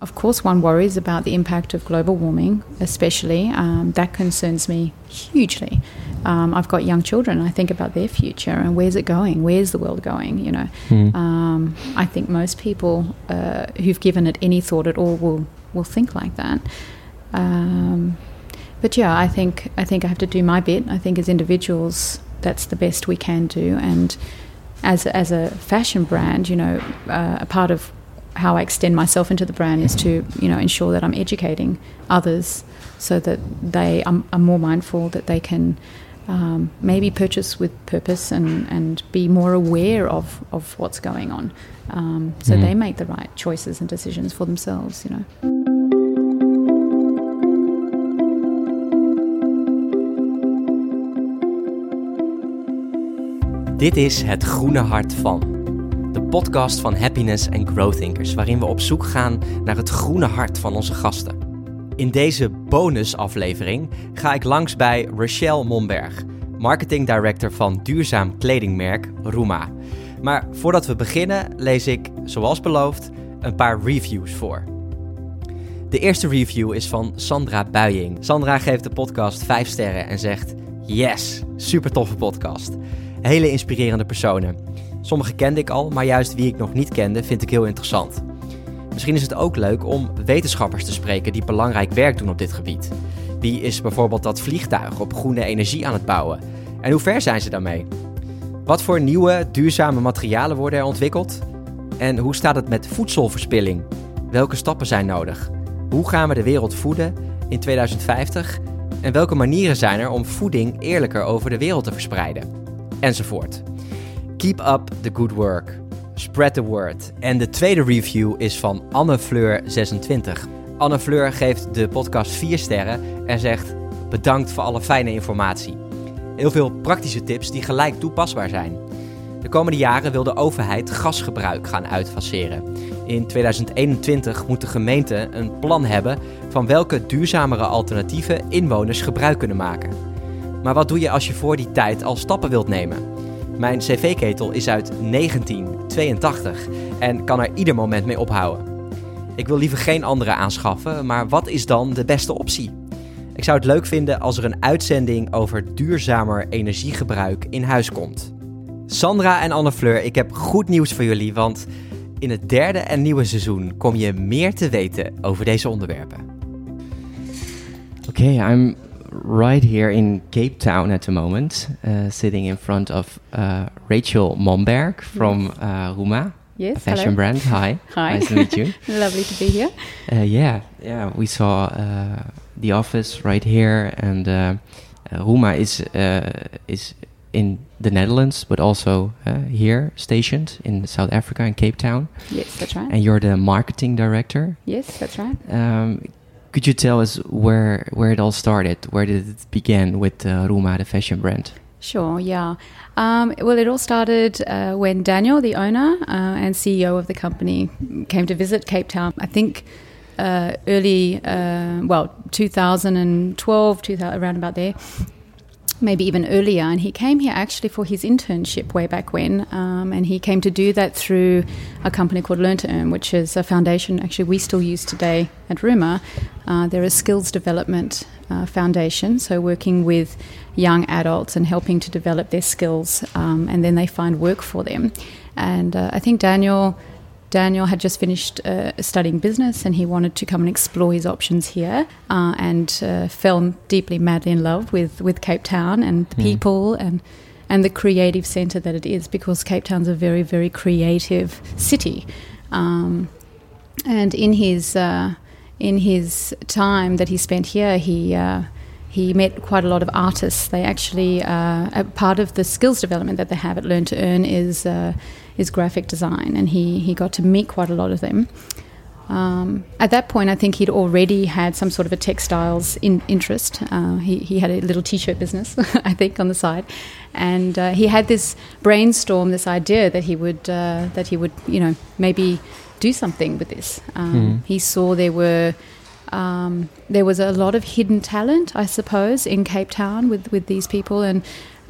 Of course, one worries about the impact of global warming, especially. Um, that concerns me hugely. Um, I've got young children. I think about their future and where's it going? Where's the world going? You know, Mm. um, I think most people uh, who've given it any thought at all will will think like that. Um, but yeah, I think I think I have to do my bit. I think as individuals, that's the best we can do. And as a, as a fashion brand, you know, uh, a part of how I extend myself into the brand is to you know ensure that I'm educating others so that they are, are more mindful that they can um, maybe purchase with purpose and, and be more aware of, of what's going on um, so Mm. they make the right choices and decisions for themselves you know Dit is Het Groene Hart van. Podcast van Happiness en Growth Thinkers, waarin we op zoek gaan naar het groene hart van onze gasten. In deze bonusaflevering ga ik langs bij Rachelle Monberg, marketing director van duurzaam kledingmerk Rooma. Maar voordat we beginnen, lees ik, zoals beloofd, een paar reviews voor. De eerste review is van Sandra Buijing. Sandra geeft de podcast 5 sterren en zegt: Yes, super toffe podcast. Hele inspirerende personen. Sommige kende ik al, maar juist wie ik nog niet kende vind ik heel interessant. Misschien is het ook leuk om wetenschappers te spreken die belangrijk werk doen op dit gebied. Wie is bijvoorbeeld dat vliegtuig op groene energie aan het bouwen? En hoe ver zijn ze daarmee? Wat voor nieuwe, duurzame materialen worden er ontwikkeld? En hoe staat het met voedselverspilling? Welke stappen zijn nodig? Hoe gaan we de wereld voeden in 2050? En welke manieren zijn er om voeding eerlijker over de wereld te verspreiden? Enzovoort. Keep up the good work. Spread the word. En de tweede review is van Anne Fleur26. Anne Fleur geeft de podcast 4 sterren en zegt: Bedankt voor alle fijne informatie. Heel veel praktische tips die gelijk toepasbaar zijn. De komende jaren wil de overheid gasgebruik gaan uitfaseren. In 2021 moet de gemeente een plan hebben van welke duurzamere alternatieven inwoners gebruik kunnen maken. Maar wat doe je als je voor die tijd al stappen wilt nemen? Mijn cv-ketel is uit 1982 en kan er ieder moment mee ophouden. Ik wil liever geen andere aanschaffen, maar wat is dan de beste optie? Ik zou het leuk vinden als er een uitzending over duurzamer energiegebruik in huis komt. Sandra en Anne Fleur, ik heb goed nieuws voor jullie, want in het derde en nieuwe seizoen kom je meer te weten over deze onderwerpen. Okay, I'm right here in Cape Town at the moment, uh, sitting in front of uh, Rachel Momberg from uh, Rhumaa, yes a fashion hello. brand. Hi, Hi. nice to meet you. lovely to be here Uh, yeah, yeah, we saw uh, the office right here, and uh, uh, Rhumaa is uh, is in the Netherlands, but also uh, here stationed in South Africa in Cape Town. yes that's right And you're the marketing director. yes that's right Um, could you tell us where where it all started? Where did it begin with uh, Rhumaa, the fashion brand? Sure, yeah. Um, well, it all started uh, when Daniel, the owner uh, and CEO of the company, came to visit Cape Town. I think uh, early, uh, well, 2012, 2000, around about there, maybe even earlier. And he came here actually for his internship way back when. Um, and he came to do that through a company called Learn to Earn, which is a foundation actually we still use today at Rhumaa. Uh, they're a skills development uh, foundation, so working with young adults and helping to develop their skills, um, and then they find work for them. And uh, I think Daniel. Daniel had just finished uh, studying business and he wanted to come and explore his options here uh, and uh, fell deeply, madly in love with, with Cape Town and the Hmm. people and, and the creative centre that it is because Cape Town's a very, very creative city. Um, and in his, uh, in his time that he spent here, he, uh, he met quite a lot of artists. They actually, uh, a part of the skills development that they have at Learn to Earn is, uh, is graphic design, and he, he got to meet quite a lot of them. Um, at that point, I think he'd already had some sort of a textiles in, interest. Uh, he, he had a little t-shirt business, I think, on the side, and uh, he had this brainstorm, this idea that he would uh, that he would, you know, maybe do something with this. Um, Mhm. He saw there were um, there was a lot of hidden talent, I suppose, in Cape Town with with these people, and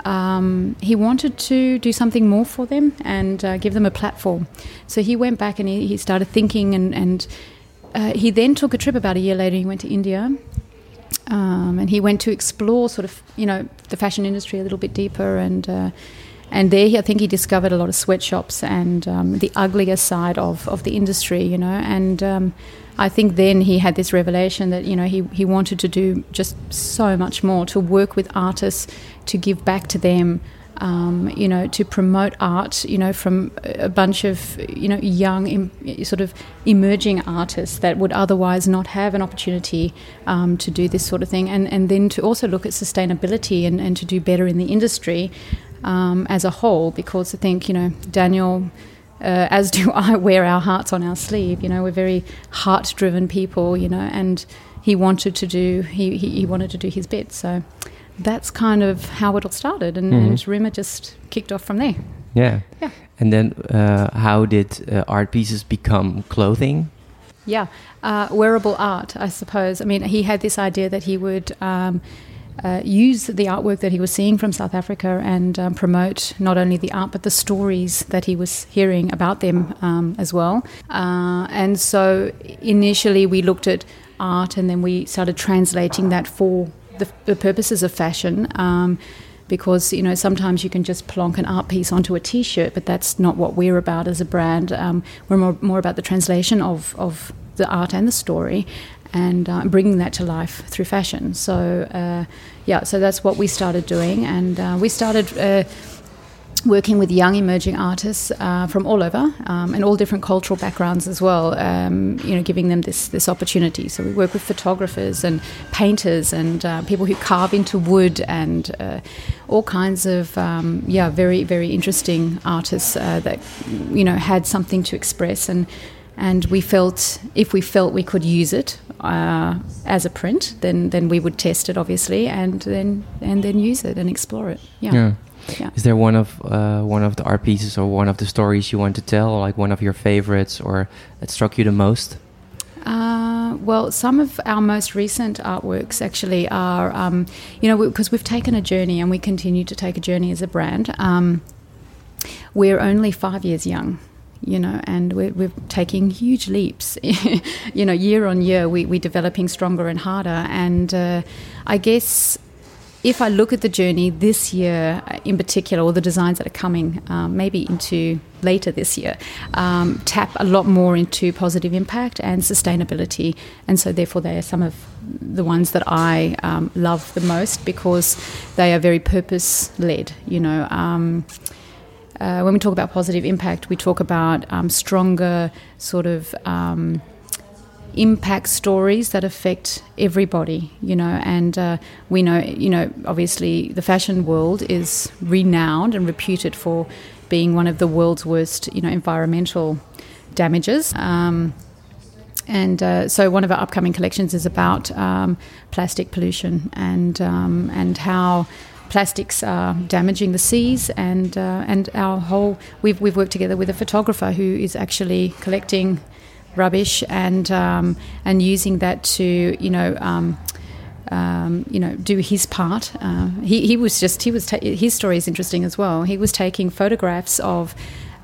um, he wanted to do something more for them and uh, give them a platform. So he went back and he, he started thinking and, and uh, he then took a trip about a year later. He went to India. Um, and he went to explore sort of, you know, the fashion industry a little bit deeper and uh, and there, I think he discovered a lot of sweatshops and um, the uglier side of, of the industry, you know. And um, I think then he had this revelation that, you know, he, he wanted to do just so much more to work with artists, to give back to them. Um, you know, to promote art, you know, from a bunch of, you know, young, sort of emerging artists that would otherwise not have an opportunity um, to do this sort of thing. And, and then to also look at sustainability and, and to do better in the industry um, as a whole because I think, you know, Daniel, uh, as do I, wear our hearts on our sleeve. You know, we're very heart driven people, you know, and he wanted to do, he, he, he, wanted to do his bit. So that's kind of how it all started. And, mm-hmm. and Rhumaa just kicked off from there. Yeah. Yeah. And then uh, how did uh, art pieces become clothing? Yeah, uh, wearable art, I suppose. I mean, he had this idea that he would um, uh, use the artwork that he was seeing from South Africa and um, promote not only the art but the stories that he was hearing about them um, as well. Uh, and so initially we looked at art and then we started translating that for the, the purposes of fashion. Um, because you know sometimes you can just plonk an art piece onto a T-shirt, but that's not what we're about as a brand. Um, we're more, more about the translation of, of the art and the story, and uh, bringing that to life through fashion. So, uh, yeah, so that's what we started doing, and uh, we started uh, working with young emerging artists uh, from all over um, and all different cultural backgrounds as well. Um, you know, giving them this this opportunity. So we work with photographers and painters and uh, people who carve into wood and all kinds of um, yeah, very very interesting artists that you know had something to express and and we felt if we felt we could use it uh, as a print, then then we would test it obviously, and then and then use it and explore it. Yeah. yeah. yeah. Is there one of uh, one of the art pieces or one of the stories you want to tell, like one of your favorites, or that struck you the most? Uh, well, some of our most recent artworks actually are, um, you know, because we, have taken a journey and we continue to take a journey as a brand. Um, we're only five years young you know, and we're, we're taking huge leaps. you know, year on year, we, we're developing stronger and harder. And uh, I guess if I look at the journey this year uh, in particular, or the designs that are coming um, maybe into later this year, um, tap a lot more into positive impact and sustainability. And so, therefore, they are some of the ones that I um, love the most because they are very purpose led, you know. Uh, when we talk about positive impact, we talk about um, stronger sort of um, impact stories that affect everybody, you know. And uh, we know, you know, obviously the fashion world is renowned and reputed for being one of the world's worst, you know, environmental damages. Um, and uh, so one of our upcoming collections is about um, plastic pollution and um, and how plastics are damaging the seas and uh, and our whole we've we've worked together with a photographer who is actually collecting rubbish and um, and using that to you know um, um, you know do his part. Uh, he, he was just he was ta- his story is interesting as well. He was taking photographs of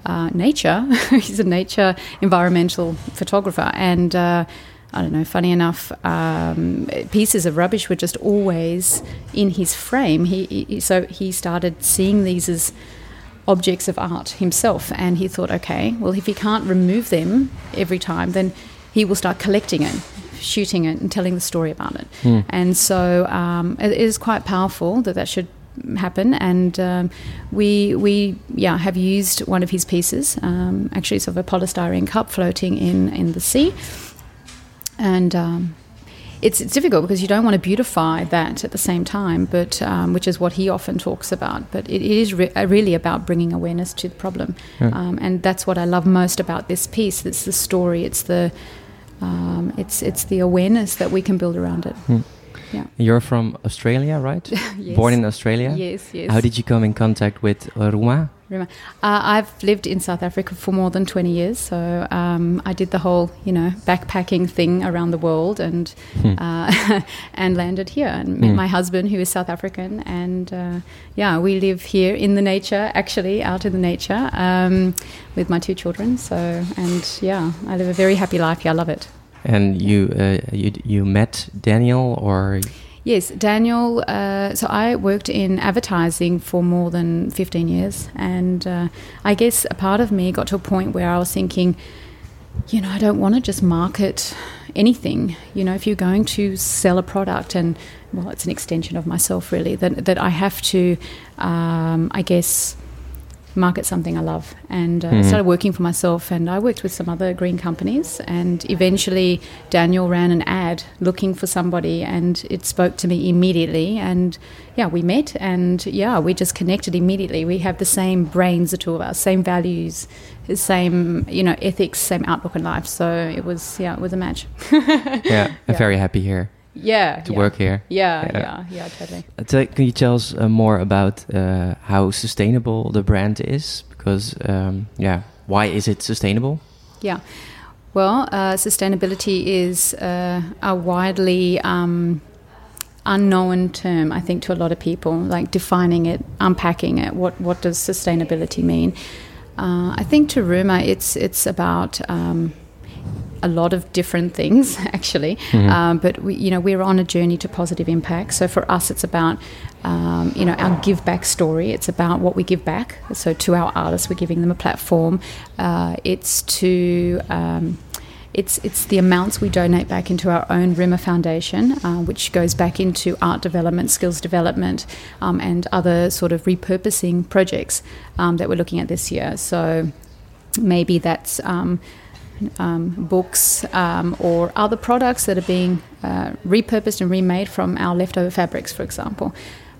uh, nature. He's a nature environmental photographer and uh, I don't know, funny enough, um, pieces of rubbish were just always in his frame. He, he, so he started seeing these as objects of art himself, and he thought, okay, well, if he can't remove them every time, then he will start collecting it, shooting it, and telling the story about it. Mm. And so um, it is quite powerful that that should happen and um, we we yeah have used one of his pieces um, actually it's of a polystyrene cup floating in in the sea and um, it's, it's difficult because you don't want to beautify that at the same time, but um, which is what he often talks about. But it, it is re- uh, really about bringing awareness to the problem, yeah. um, and that's what I love most about this piece. It's the story. It's the um, it's it's the awareness that we can build around it. Mm. Yeah. You're from Australia, right? yes. Born in Australia. Yes, yes. How did you come in contact with uh, Rhumaa? Uh, I've lived in South Africa for more than 20 years, so um, I did the whole, you know, backpacking thing around the world and hmm. uh, and landed here and met hmm. my husband, who is South African, and uh, yeah, we live here in the nature, actually out in the nature, um, with my two children. So and yeah, I live a very happy life here. I love it. And you uh, you you met Daniel or Yes, Daniel. Uh, so I worked in advertising for more than 15 years. And uh, I guess a part of me got to a point where I was thinking, you know, I don't want to just market anything. You know, if you're going to sell a product, and well, it's an extension of myself, really, that, that I have to, um, I guess, market something I love. And uh, Mhm. started working for myself, and I worked with some other green companies. And eventually, Daniel ran an ad looking for somebody, and it spoke to me immediately. And yeah, we met, and yeah, we just connected immediately. We have the same brains, the two of us, same values, same you know ethics, same outlook in life. So it was yeah, it was a match. yeah, I'm Yeah. very happy here yeah, to yeah. work here. Yeah, Yeah. yeah, yeah, totally. Uh, tell- can you tell us uh, more about uh, how sustainable the brand is? Because um, yeah, why is it sustainable? Yeah. Well, uh, sustainability is uh, a widely um, unknown term, I think, to a lot of people. Like defining it, unpacking it. What what does sustainability mean? Uh, I think to Rhumaa, it's it's about um, a lot of different things, actually. Um, but we, you know, we're on a journey to positive impact. So for us, it's about um, you know our give back story. It's about what we give back. So to our artists, we're giving them a platform. Uh, it's to um, it's it's the amounts we donate back into our own Rhumaa Foundation, uh, which goes back into art development, skills development, um, and other sort of repurposing projects um, that we're looking at this year. So maybe that's um, um, books um, or other products that are being uh, repurposed and remade from our leftover fabrics, for example.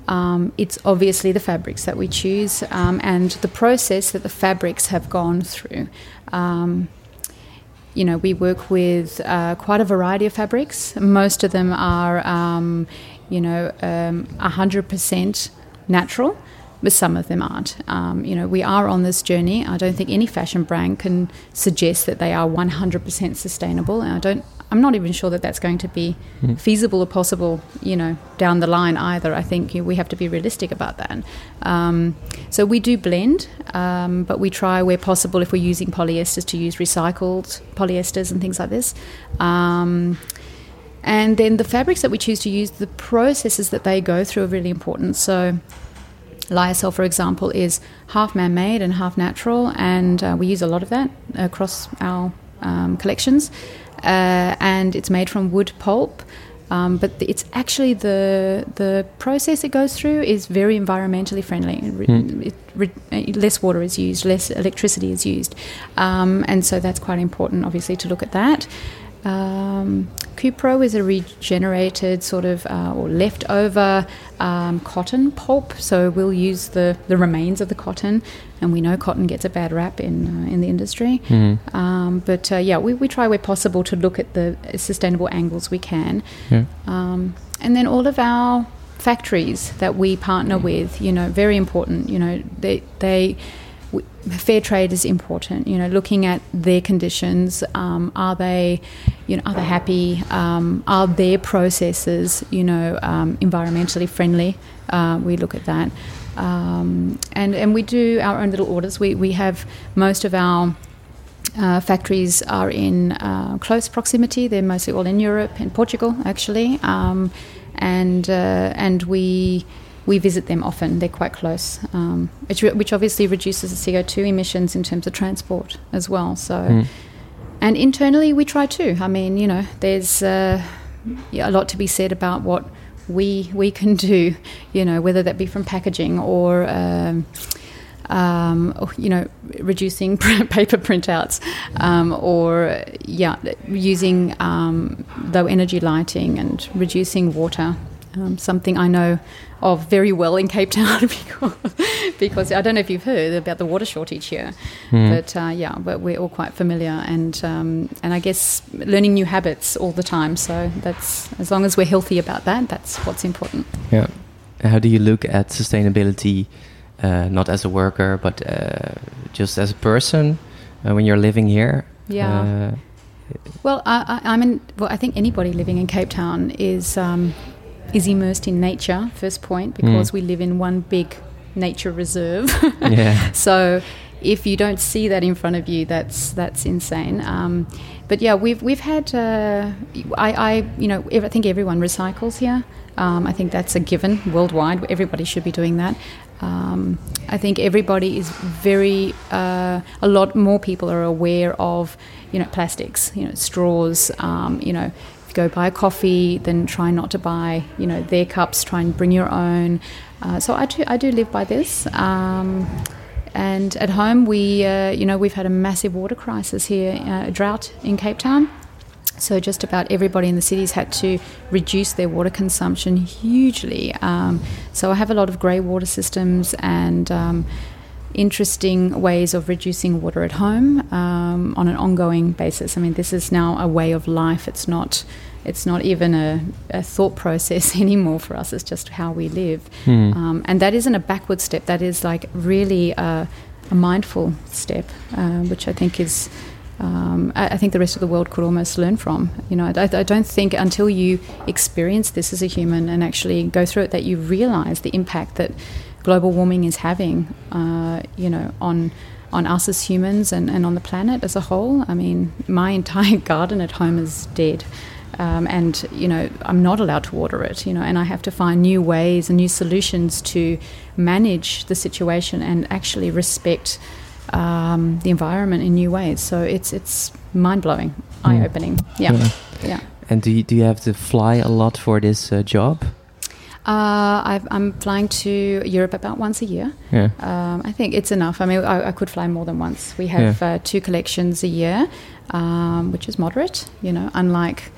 Um, it's obviously the fabrics that we choose um, and the process that the fabrics have gone through. Um, you know, we work with uh, quite a variety of fabrics. Most of them are, um, you know, um, 100% natural, but some of them aren't. Um, you know, we are on this journey. I don't think any fashion brand can suggest that they are 100% sustainable. And I don't, I'm not even sure that that's going to be feasible or possible, you know, down the line either. I think you know, we have to be realistic about that. Um, so we do blend, um, but we try where possible if we're using polyesters to use recycled polyesters and things like this. Um, and then the fabrics that we choose to use, the processes that they go through are really important. So lyocell, for example, is half man-made and half natural, and uh, we use a lot of that across our um, collections. Uh, and it's made from wood pulp. Um, but it's actually the the process it goes through is very environmentally friendly. It re- it re- uh, less water is used, less electricity is used, um, and so that's quite important, obviously, to look at that. Um, Cupro is a regenerated sort of uh, or leftover um, cotton pulp, so we'll use the, the remains of the cotton, and we know cotton gets a bad rap in uh, in the industry. Um, but uh, yeah, we, we try where possible to look at the sustainable angles we can, Yeah. um, and then all of our factories that we partner with, you know, very important. You know, they they fair trade is important. You know, looking at their conditions, um, are they, you know, are they happy? Um, are their processes, you know, um, environmentally friendly? Uh, we look at that, um, and and we do our own little orders. We we have most of our uh, factories are in uh, close proximity. They're mostly all in Europe and Portugal, actually, um, and uh, and we we visit them often. They're quite close, um, which, which obviously reduces the CO two emissions in terms of transport as well. So, and internally we try too. I mean, you know, there's uh, yeah, a lot to be said about what we we can do. You know, whether that be from packaging or um, um, you know, reducing paper printouts, um, or yeah, using um, low energy lighting and reducing water. Um, something I know of very well in Cape Town because, because I don't know if you've heard about the water shortage here, but uh, yeah, but we're all quite familiar and um, and I guess learning new habits all the time. So that's as long as we're healthy about that, that's what's important. Yeah. How do you look at sustainability, uh, not as a worker, but uh, just as a person uh, when you're living here? Yeah. Uh, Well, I, I, I'm in. Well, I think anybody living in Cape Town is um, is immersed in nature. First point, because we live in one big nature reserve. yeah. so, if you don't see that in front of you, that's that's insane. Um, but yeah, we've we've had. Uh, I, I you know I think everyone recycles here. Um, I think that's a given worldwide. Everybody should be doing that. Um, I think everybody is very. Uh, a lot more people are aware of, you know, plastics. You know, straws. Um, you know, go buy a coffee, then try not to buy. You know, their cups. Try and bring your own. Uh, so I do. I do live by this. Um, and at home, we, uh, you know, we've had a massive water crisis here, uh, drought in Cape Town. So just about everybody in the cities had to reduce their water consumption hugely. Um, so I have a lot of grey water systems and um, interesting ways of reducing water at home um, on an ongoing basis. I mean, this is now a way of life. It's not. It's not even a, a thought process anymore for us. It's just how we live, Hmm. and that isn't a backward step. That is like really a, a mindful step, uh, which I think is um, I, I think the rest of the world could almost learn from. You know, I, I don't think until you experience this as a human and actually go through it that you realize the impact that global warming is having, uh, you know, on on us as humans and, and on the planet as a whole. I mean, my entire garden at home is dead. Um, and you know I'm not allowed to water it. You know, and I have to find new ways and new solutions to manage the situation and actually respect um, the environment in new ways. So it's it's mind blowing, eye opening. Yeah, Yeah. yeah. And do you, do you have to fly a lot for this uh, job? Uh, I've, I'm flying to Europe about once a year. Yeah. Um, I think it's enough. I mean, I, I could fly more than once. We have uh, two collections a year, um, which is moderate. You know, unlike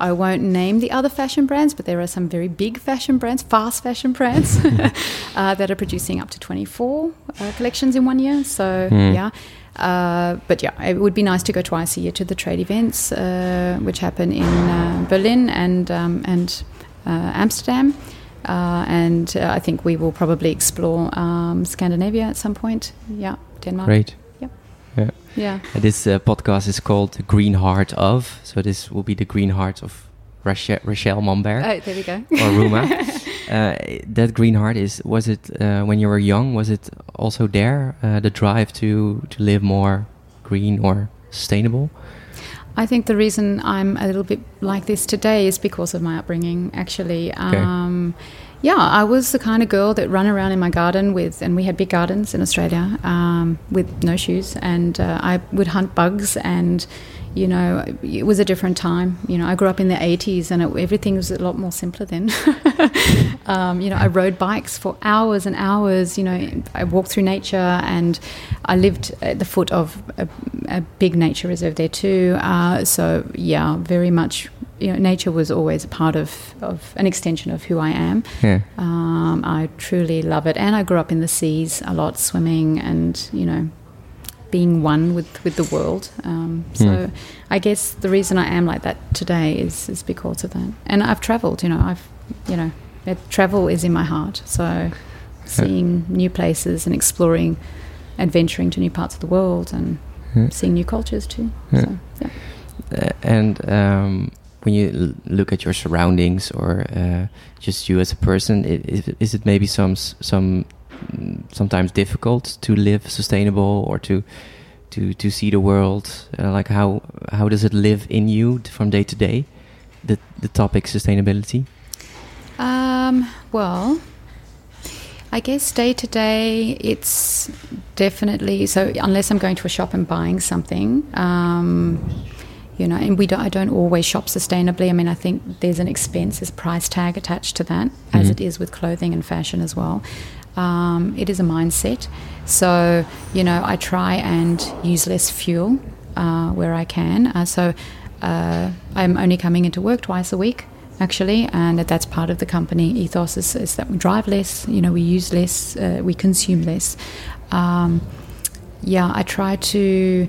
I won't name the other fashion brands, but there are some very big fashion brands, fast fashion brands, uh, that are producing up to 24 uh, collections in one year. So, Hmm. yeah. Uh, but yeah, it would be nice to go twice a year to the trade events, uh, which happen in uh, Berlin and um, and Amsterdam. Uh, and uh, I think we will probably explore um, Scandinavia at some point. Yeah, Denmark. Great. Yep. Yeah. Yeah. This uh, podcast is called The Green Heart of. So this will be the green heart of Rachel, Rachel Oh, there we go. or Rhumaa. uh, that green heart is was it uh, when you were young? Was it also there uh, the drive to to live more green or sustainable? I think the reason I'm a little bit like this today is because of my upbringing, actually. Um, yeah, I was the kind of girl that ran around in my garden with, and we had big gardens in Australia um, with no shoes, and uh, I would hunt bugs, and you know, it was a different time. You know, I grew up in the 80s, and it, everything was a lot more simpler then. um, you know, I rode bikes for hours and hours. You know, I walked through nature, and I lived at the foot of a, a big nature reserve there too. Uh, so yeah, very much. You know, nature was always a part of, of an extension of who I am. Yeah. Um, I truly love it, and I grew up in the seas a lot, swimming, and you know, being one with with the world. Um, so Mm. I guess the reason I am like that today is is because of that. And I've travelled. You know, I've you know, travel is in my heart. So seeing new places and exploring, adventuring to new parts of the world, and Yeah. seeing new cultures too. Yeah. So, yeah. Uh, and um, when you l- look at your surroundings or uh, just you as a person, i- is, is it maybe some some sometimes difficult to live sustainable or to to to see the world? Uh, like how how does it live in you from day to day? The the topic sustainability. Um, well, I guess day to day, it's definitely so. Unless I'm going to a shop and buying something, um, you know, and we don't. I don't always shop sustainably. I mean, I think there's an expense, there's a price tag attached to that, as Mhm. it is with clothing and fashion as well. Um, it is a mindset. So you know, I try and use less fuel uh, where I can. Uh, so uh, I'm only coming into work twice a week actually, and that's part of the company ethos is, is that we drive less, you know, we use less, uh, we consume less. Um, yeah, I try to.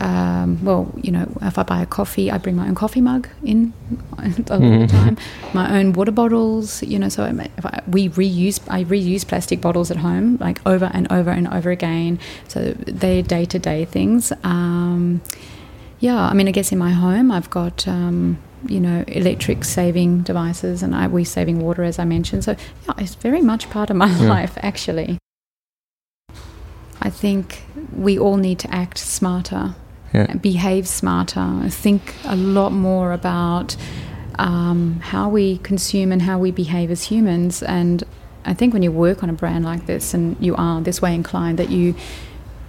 Um, well, you know, if I buy a coffee, I bring my own coffee mug in a lot of the time. My own water bottles, you know. So I, if I, we reuse, I reuse plastic bottles at home, like over and over and over again. So they're day to day things. Um, yeah, I mean, I guess in my home, I've got um, you know electric saving devices, and I, we saving water, as I mentioned. So yeah, it's very much part of my Yeah. life, actually. I think we all need to act smarter, Yeah. behave smarter, think a lot more about um, how we consume and how we behave as humans. And I think when you work on a brand like this and you are this way inclined, that you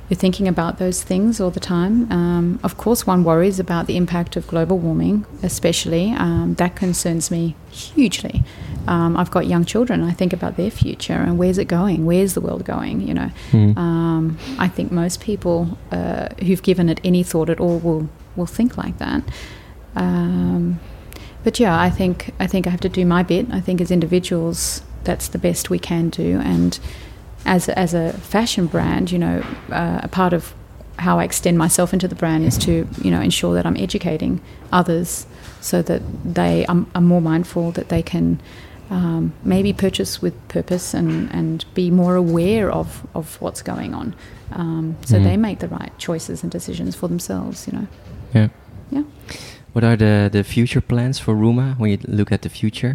you're thinking about those things all the time. Um, of course, one worries about the impact of global warming, especially. Um, that concerns me hugely. Um, I've got young children. I think about their future and where's it going? Where's the world going? You know, um, I think most people uh, who've given it any thought at all will will think like that. Um, but yeah, I think I think I have to do my bit. I think as individuals, that's the best we can do, and as as a fashion brand, you know, uh, a part of how I extend myself into the brand is to you know ensure that I'm educating others so that they are, are more mindful that they can um, maybe purchase with purpose and, and be more aware of, of what's going on um, so Mm. they make the right choices and decisions for themselves you know Yeah. Yeah. What are the, the future plans for Rhumaa when you look at the future?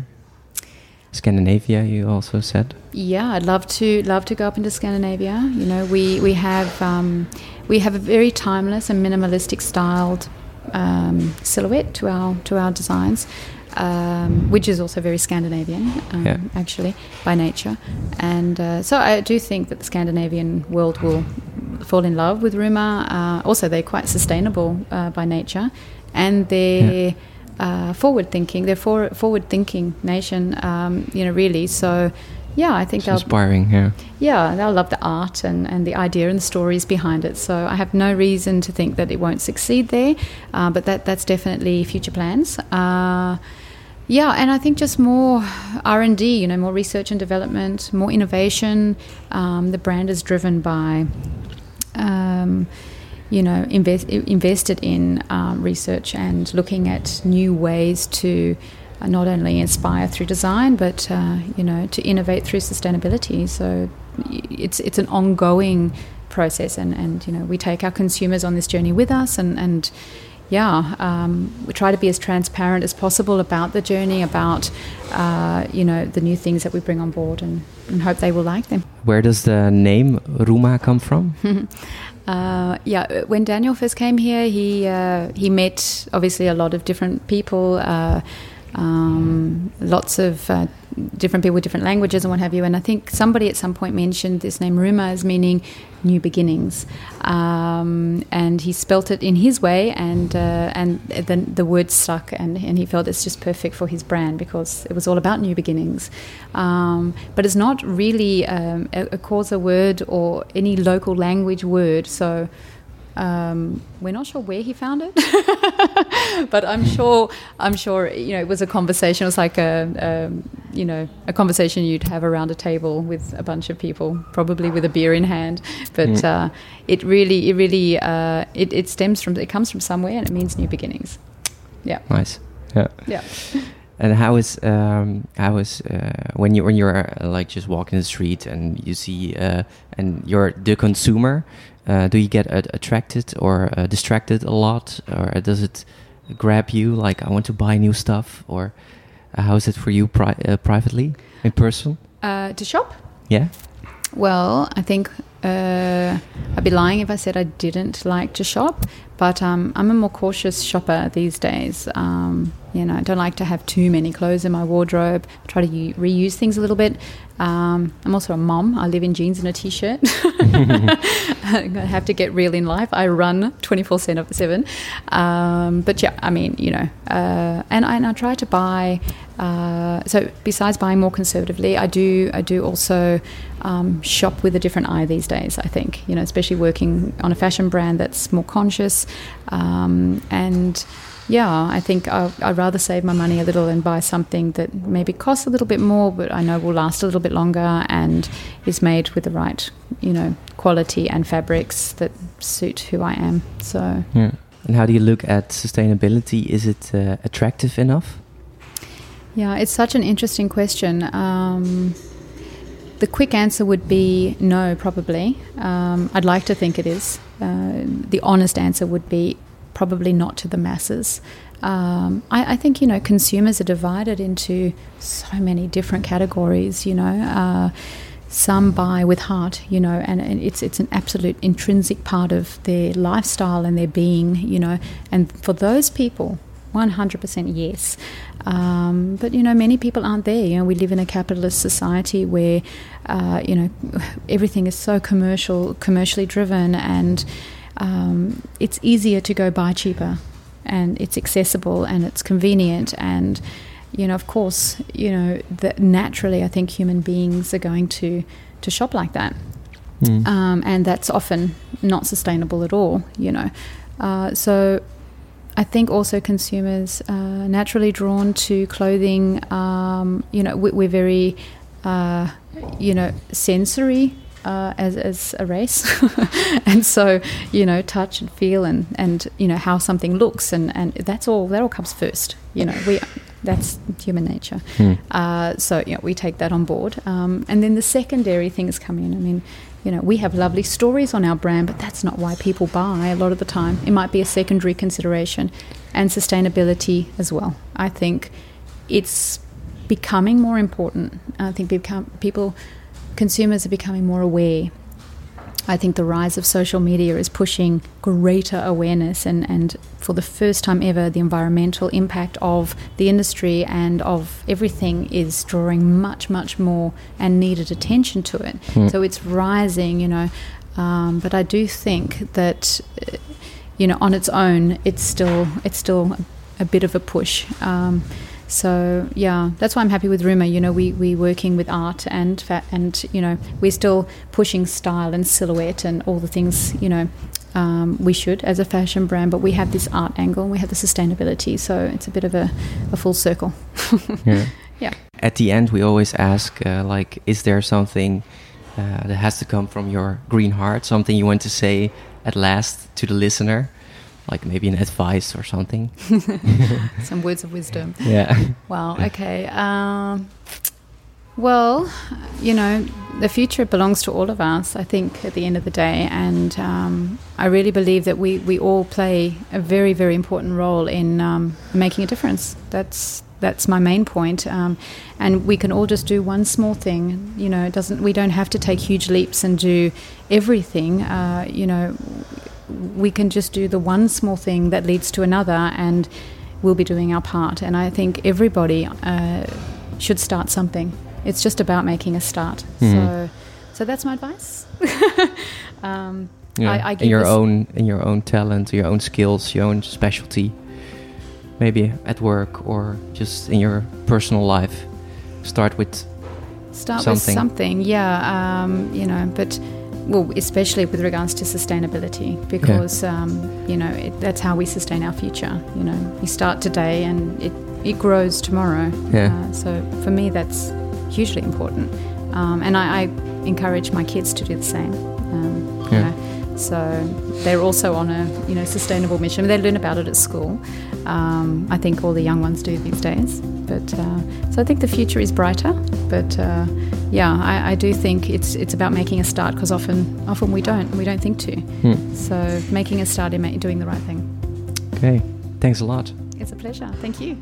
Scandinavia, you also said. Yeah, I'd love to love to go up into Scandinavia. You know, we we have um, we have a very timeless and minimalistic styled um, silhouette to our to our designs, um, which is also very Scandinavian, um, Yeah. actually by nature. And uh, so I do think that the Scandinavian world will fall in love with Rhumaa. Uh, also, they're quite sustainable uh, by nature, and they're uh, forward thinking. They're for, forward thinking nation. Um, you know, really. So. Yeah, I think It's they'll inspiring, yeah. yeah, they'll love the art and, and the idea and the stories behind it. So I have no reason to think that it won't succeed there, uh, but that that's definitely future plans. Uh, yeah, and I think just more R and D, you know, more research and development, more innovation. Um, the brand is driven by, um, you know, invest, invested in um, research and looking at new ways to uh, not only inspire through design, but uh, you know, to innovate through sustainability. So it's it's an ongoing process, and, and you know, we take our consumers on this journey with us, and and yeah, um, we try to be as transparent as possible about the journey, about uh, you know the new things that we bring on board, and, and hope they will like them. Where does the name Rhumaa come from? Uh, yeah, when Daniel first came here, he uh, he met obviously a lot of different people, uh, um, lots of uh, different people with different languages and what have you. And I think somebody at some point mentioned this name Rhumaa as meaning new beginnings, um, and he spelt it in his way, and uh, and then the word stuck, and, and he felt it's just perfect for his brand because it was all about new beginnings. Um, but it's not really um, a, a Xhosa word or any local language word, so. Um, we're not sure where he found it, but I'm sure I'm sure you know it was a conversation. It was like a, um you know a conversation you'd have around a table with a bunch of people, probably with a beer in hand. But Mm. uh, it really, it really, uh, it, it stems from it comes from somewhere, and it means new beginnings. Yeah, Nice. Yeah. yeah. And how is um, how is uh, when you when you're uh, like just walking the street and you see uh, and you're the consumer, uh, do you get uh, attracted or uh, distracted a lot, or does it grab you like I want to buy new stuff, or uh, how is it for you pri- uh, privately in person? Uh, to shop. Yeah. Well, I think uh, I'd be lying if I said I didn't like to shop, but um, I'm a more cautious shopper these days. Um, you know, I don't like to have too many clothes in my wardrobe. I try to u- reuse things a little bit. Um, I'm also a mom. I live in jeans and a t-shirt. I have to get real in life. I run 24 7. Um, but yeah, I mean, you know, uh, and, I, and I try to buy. Uh, so besides buying more conservatively, I do I do also um, shop with a different eye these days. I think you know, especially working on a fashion brand that's more conscious, um, and yeah, I think i I'd rather save my money a little and buy something that maybe costs a little bit more, but I know will last a little bit longer and is made with the right you know quality and fabrics that suit who I am. So Yeah. And how do you look at sustainability? Is it uh, attractive enough? Yeah, it's such an interesting question. Um, the quick answer would be no, probably. Um, I'd like to think it is. Uh, the honest answer would be probably not to the masses. Um, I, I think, you know, consumers are divided into so many different categories, you know. Uh, some buy with heart, you know, and, and, it's it's an absolute intrinsic part of their lifestyle and their being, you know. And for those people, 100% yes. Um, but you know, many people aren't there. You know, we live in a capitalist society where, uh, you know, everything is so commercial, commercially driven, and um, it's easier to go buy cheaper, and it's accessible and it's convenient and you know, of course, you know, that naturally, I think human beings are going to to shop like that, mm. um, and that's often not sustainable at all. You know, uh, so I think also consumers are naturally drawn to clothing. Um, you know, we, are very, uh, you know, sensory uh, as, as a race. and so, you know, touch and feel and, and, you know, how something looks and, and that's all, that all comes first. You know, we, that's human nature. Hmm. Uh, so, you know, we take that on board. Um, and then the secondary things come in. I mean, you know, we have lovely stories on our brand, but that's not why people buy a lot of the time. It might be a secondary consideration and sustainability as well. I think it's becoming more important. I think become, people, consumers are becoming more aware I think the rise of social media is pushing greater awareness and, and for the first time ever, the environmental impact of the industry and of everything is drawing much, much more and needed attention to it. Mm. So it's rising, you know. Um, but I do think that, you know, on its own, it's still it's still a bit of a push. Um, so yeah, that's why I'm happy with Rhumaa. You know, we we working with art and fat, and you know we're still pushing style and silhouette and all the things you know um, we should as a fashion brand. But we have this art angle and we have the sustainability. So it's a bit of a, a full circle. yeah. Yeah. At the end, we always ask uh, like, is there something uh, that has to come from your green heart? Something you want to say at last to the listener? Like maybe an advice or something. Some words of wisdom. Yeah. Wow. Okay. Um, well, you know, the future belongs to all of us, I think, at the end of the day. And um, I really believe that we, we all play a very, very important role in um, making a difference. That's that's my main point. Um, and we can all just do one small thing. You know, it doesn't. We don't have to take huge leaps and do everything. Uh, you know, we can just do the one small thing that leads to another, and we'll be doing our part. And I think everybody uh, should start something. It's just about making a start. Mm. So, so that's my advice. um, yeah. I, I in your own in your own talent, your own skills, your own specialty. Maybe at work or just in your personal life. Start with start something. with something. Yeah, um, you know, but well, especially with regards to sustainability, because yeah. um, you know it, that's how we sustain our future. You know, we start today and it it grows tomorrow. Yeah. Uh, so for me, that's hugely important, um, and I, I, encourage my kids to do the same. Um, yeah. Know, so they're also on a you know sustainable mission. They learn about it at school. Um, I think all the young ones do these days. But uh, so I think the future is brighter. But uh, yeah, I, I, do think it's it's about making a start because often often we don't we don't think to. Hmm. So making a start in doing the right thing. Okay, thanks a lot. It's a pleasure. Thank you.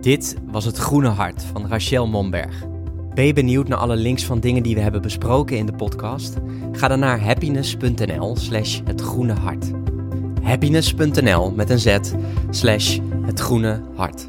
Dit was het Groene Hart van Rachel Momberg. Ben je benieuwd naar alle links van dingen die we hebben besproken in de podcast? Ga dan naar happiness.nl slash het groene hart. Happiness.nl met een z slash het groene hart.